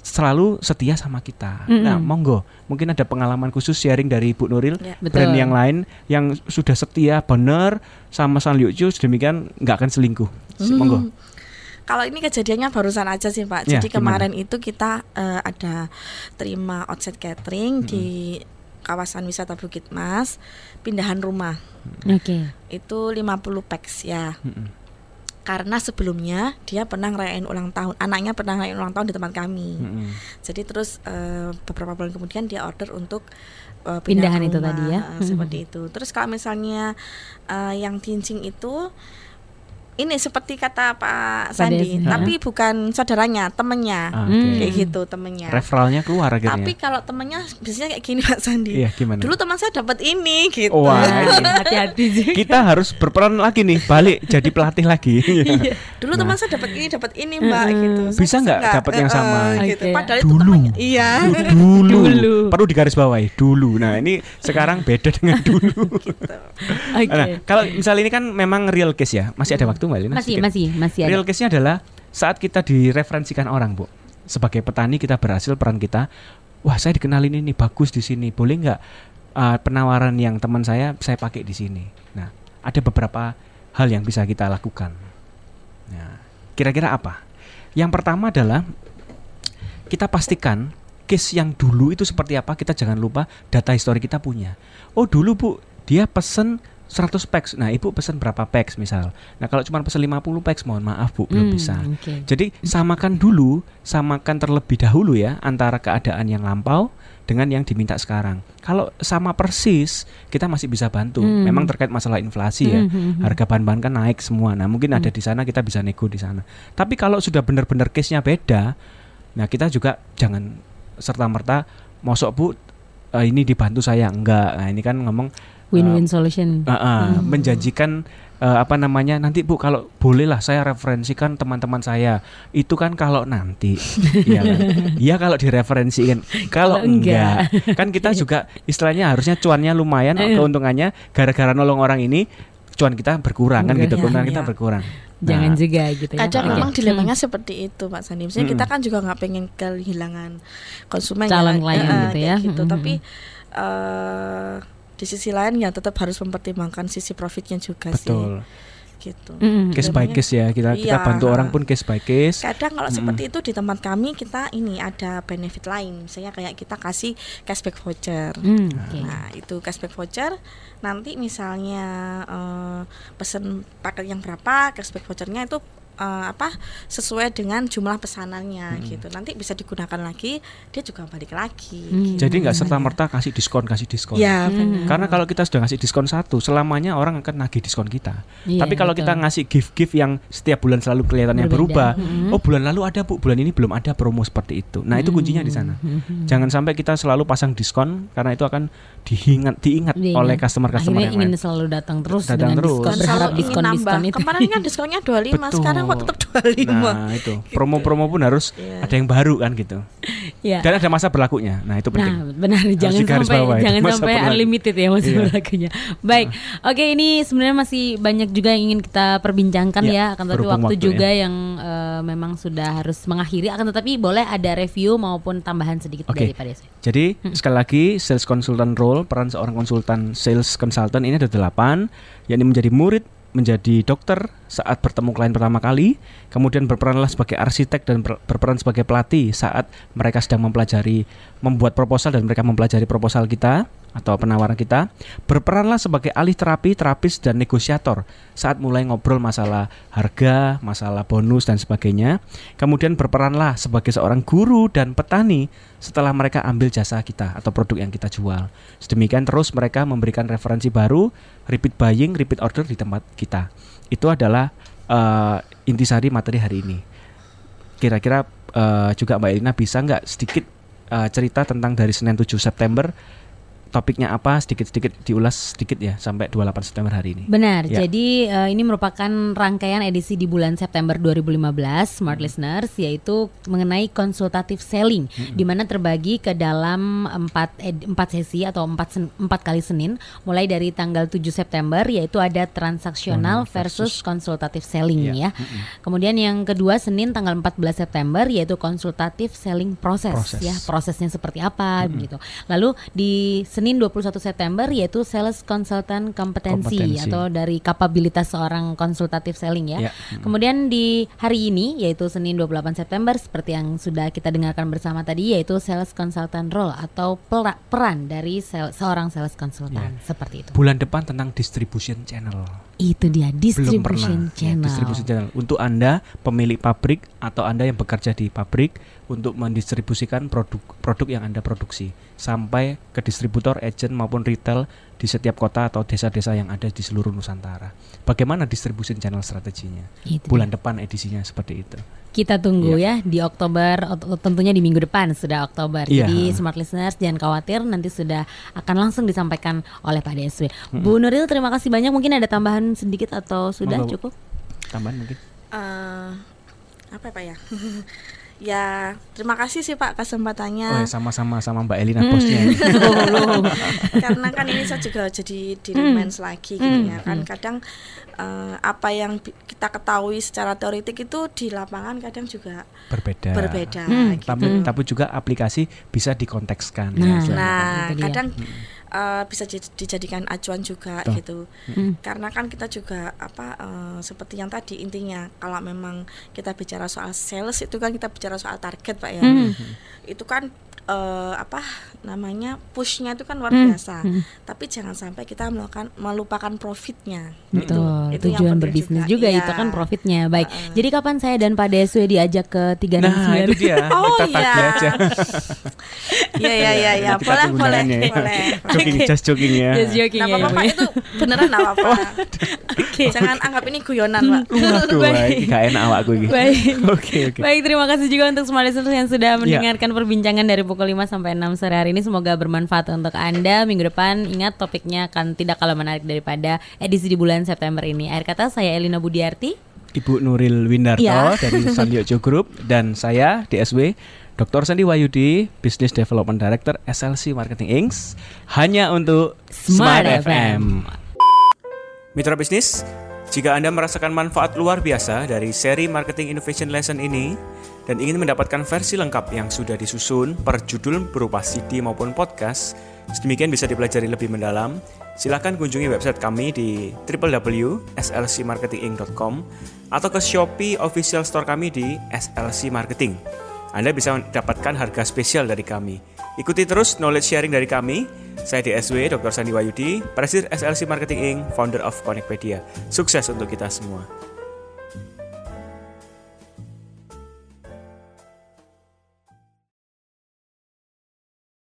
selalu setia sama kita. Mm-mm. Nah, monggo, mungkin ada pengalaman khusus sharing dari Ibu Nuril Ya. Betul. brand yang lain yang sudah setia benar sama San Liuju sedemikian nggak akan selingkuh. Hmm. Monggo. Kalau ini kejadiannya barusan aja sih Pak. Ya, Jadi kemarin itu kita eh, ada terima outside catering di kawasan wisata Bukit Mas, pindahan rumah. Oke. Itu 50 packs ya. Mm-mm. Karena sebelumnya dia pernah ngerayain ulang tahun, anaknya pernah ngerayain ulang tahun di tempat kami. Mm-mm. Jadi terus eh, beberapa bulan kemudian dia order untuk eh, Pindahan pindah itu rumah, tadi ya. seperti itu. Terus kalau misalnya eh, yang tincing itu ini seperti kata Pak Sandi, Des, tapi bukan saudaranya, temennya. Ah, oke. Kayak gitu temennya. Referralnya keluar Tapi akhirnya. kalau temennya biasanya kayak gini Pak Sandi. Iya, gimana? Dulu teman saya dapat ini gitu. Wah. Hati-hati sih. kita harus berperan lagi nih, balik jadi pelatih lagi. Iya. Dulu Nah. teman saya dapat ini, dapat ini Mbak gitu. Saya Bisa nggak dapat yang Eh, sama? eh, gitu. Padahal itu Dulu. temannya. Iya. dulu. Dulu. Perlu digarisbawahi dulu. Nah, ini sekarang beda dengan dulu. gitu. Oke. Nah, kalau misalnya ini kan memang real case ya. Masih ada waktu Mbak Lina? Masih Sedikit. masih masih ada. Real case-nya adalah saat kita direferensikan orang, Bu. Sebagai petani kita berhasil peran kita. Wah, saya dikenalin ini bagus di sini. Boleh nggak uh, penawaran yang teman saya saya pakai di sini? Nah, ada beberapa hal yang bisa kita lakukan. Nah, kira-kira apa? Yang pertama adalah kita pastikan case yang dulu itu seperti apa. Kita jangan lupa data histori kita punya. Oh, dulu Bu, dia pesen 100 packs. Nah, Ibu pesen berapa packs misal. Nah, kalau cuma pesen 50 packs, mohon maaf Bu, belum Hmm, bisa. Oke. Jadi samakan dulu, samakan terlebih dahulu ya antara keadaan yang lampau dengan yang diminta sekarang. Kalau sama persis, kita masih bisa bantu. Hmm. Memang terkait masalah inflasi ya. Hmm, hmm, hmm. Harga bahan-bahan kan naik semua. Nah, mungkin ada di sana kita bisa nego di sana. Tapi kalau sudah benar-benar case-nya beda, nah kita juga jangan serta-merta mosok Bu eh, ini dibantu saya enggak. Nah, ini kan ngomong Win-win solution. Uh, uh, Hmm. menjanjikan uh, apa namanya nanti bu kalau bolehlah saya referensikan teman-teman saya itu kan kalau nanti Iya kan? Iya kalau direferensikan kalau enggak. enggak kan kita juga istilahnya harusnya cuannya lumayan Eh. keuntungannya gara-gara nolong orang ini cuan kita berkurang kan gitu ya. keuntungan kita Iya. berkurang Jangan Nah, juga gitu ya. Kadang memang dilemanya Hmm. seperti itu Pak Sandi. Misalnya Mm-mm. kita kan juga nggak pengen kehilangan konsumen Calon ya, klien eh, gitu ya. gitu. Mm-mm. Tapi eh di sisi lain ya tetap harus mempertimbangkan sisi profitnya juga betul sih. Gitu. Mm-mm. case by case ya kita kita Iya. bantu orang pun case by case Kadang kalau Mm-mm. seperti itu di tempat kami kita ini ada benefit lain. Misalnya kayak kita kasih cashback voucher. Hmm, oke. Nah, itu cashback voucher nanti misalnya eh, pesen paket yang berapa, cashback vouchernya itu eh, apa sesuai dengan jumlah pesanannya Hmm. gitu. Nanti bisa digunakan lagi, dia juga balik lagi. Hmm. gitu. jadi nggak serta merta kasih diskon kasih diskon Ya, Hmm. Karena kalau kita sudah ngasih diskon satu, selamanya orang akan nagih diskon kita. Iya, Tapi kalau kita betul. ngasih gift-gift yang setiap bulan selalu kelihatannya Berbeda. berubah, Mhm. oh bulan lalu ada bu, bulan ini belum ada promo seperti itu. Nah itu kuncinya di sana. Mhm. Jangan sampai kita selalu pasang diskon karena itu akan diingat diingat Diingat. oleh customer-customer yang ingin lain. selalu datang terus Datang dengan terus. diskon berharap diskon-diskon nambah. itu. Kemarin kan diskonnya 25, sekarang Betul. tetap 25. Nah itu promo-promo pun harus Iya. ada yang baru kan gitu. Ya. Dan ada masa berlakunya. Nah itu penting. Nah, benar jangan sampai digarisbawahi. jangan sampai berlaku. unlimited ya masa Iya. berlakunya. Baik. Oke, ini sebenarnya masih banyak juga yang ingin kita perbincangkan Ya, ya, akan tetapi waktu waktu juga ya. yang eh, memang sudah harus mengakhiri akan tetapi boleh ada review maupun tambahan sedikit Oke. dari Pak Desi. Jadi sekali lagi sales consultant role peran seorang konsultan sales consultant ini ada delapan, yakni menjadi murid, menjadi dokter saat bertemu klien pertama kali, kemudian berperanlah sebagai arsitek dan ber- berperan sebagai pelatih saat mereka sedang mempelajari membuat proposal dan mereka mempelajari proposal kita atau penawaran kita, berperanlah sebagai alih terapi, terapis dan negosiator saat mulai ngobrol masalah harga, masalah bonus dan sebagainya. Kemudian berperanlah sebagai seorang guru dan petani setelah mereka ambil jasa kita atau produk yang kita jual. Sedemikian terus mereka memberikan referensi baru, repeat buying, repeat order di tempat kita. Itu adalah eh, intisari materi hari ini. Kira-kira eh, juga Mbak Elina bisa nggak sedikit eh, cerita tentang dari Senin 7 September topiknya apa sedikit-sedikit diulas sedikit ya sampai 28 September hari ini. Benar. Ya. Jadi eh, ini merupakan rangkaian edisi di bulan September 2015 Smart Listeners yaitu mengenai konsultatif selling di mana terbagi ke dalam empat empat sesi atau empat empat kali Senin mulai dari tanggal 7 September yaitu ada transaksional versus konsultatif selling Iya. ya. Kemudian yang kedua Senin tanggal 14 September yaitu konsultatif selling proses, Proses. ya. Prosesnya seperti apa gitu. Lalu di Senin 21 September yaitu sales consultant kompetensi Kompetensi. atau dari kapabilitas seorang konsultatif selling ya. Ya. Kemudian di hari ini yaitu Senin 28 September seperti yang sudah kita dengarkan bersama tadi yaitu sales consultant role atau pera- peran dari sel- seorang sales consultant seperti itu. Bulan depan tentang distribution channel. Itu dia Belum distribution pernah. Ya, channel. distribution channel. Untuk Anda pemilik pabrik atau Anda yang bekerja di pabrik untuk mendistribusikan produk produk yang Anda produksi sampai ke distributor, agent maupun retail di setiap kota atau desa-desa yang ada di seluruh Nusantara. Bagaimana distribution channel strateginya? Itu Bulan dia. depan edisinya seperti itu. Kita tunggu ya di Oktober tentunya di minggu depan sudah Oktober. Iya. Jadi smart listeners jangan khawatir nanti sudah akan langsung disampaikan oleh Pak DSW. Bu Nuril terima kasih banyak. Mungkin ada tambahan sedikit atau sudah Monggo, Bu. cukup? Tambahan mungkin. Eh, apa ya, Pak ya? ya, terima kasih sih Pak kesempatannya. Oh, ya, sama-sama sama Mbak Elina Hmm. bosnya. ini. karena kan ini saya juga jadi di remind lagi gitu ya kan kadang eh, apa yang kita ketahui secara teoritik itu di lapangan kadang juga Berbeda. berbeda Hmm. gitu. Tapi, tapi juga aplikasi bisa dikontekskan. ya, Nah, istilahnya. nah Itu dia. Eh, bisa jadi- dijadikan acuan juga Betul. gitu Hmm. karena kan kita juga apa eh, seperti yang tadi intinya kalau memang kita bicara soal sales itu kan kita bicara soal target pak ya Hmm. itu kan eh, apa namanya pushnya itu kan luar Hmm. biasa Hmm. tapi jangan sampai kita melakukan melupakan profitnya Betul, Itu yang tujuan penting berbisnis juga. juga, Iya. itu kan profitnya. Baik. Heeh. Jadi kapan saya dan Pak DSW diajak ke 369? Nah, itu dia. Oh, iya. aja. Iya iya iya ya. Boleh boleh ya. boleh. jogging, just jogging ya. Just joking Nggak ya, apa-apa ya. itu beneran apa-apa. Jangan anggap ini guyonan Pak. Waduh, Baik. gak enak awakku iki. Baik. Oke, oke. Baik, terima kasih juga untuk semua listeners yang sudah Ya. mendengarkan perbincangan dari pukul 5 sampai 6 sore hari ini. Semoga bermanfaat untuk Anda. Minggu depan ingat topiknya akan tidak kalah menarik daripada edisi di bulan September ini. Akhir kata saya Elina Budiarti. Ibu Nuril Windarto Ya. dari Sanliojo Group dan saya DSW Dr. Sandi Wayudi, Business Development Director SLC Marketing Inc. hanya untuk Smart FM. Mitra bisnis, jika Anda merasakan manfaat luar biasa dari seri Marketing Innovation Lesson ini dan ingin mendapatkan versi lengkap yang sudah disusun per judul berupa CD maupun podcast, sedemikian bisa dipelajari lebih mendalam, silakan kunjungi website kami di www.slcmarketinginc.com atau ke Shopee official store kami di SLC Marketing. Anda bisa mendapatkan harga spesial dari kami. Ikuti terus knowledge sharing dari kami. Saya DSW Dr. Sandi Wayudi, Presiden SLC Marketing Inc., founder of Connectpedia. Sukses untuk kita semua.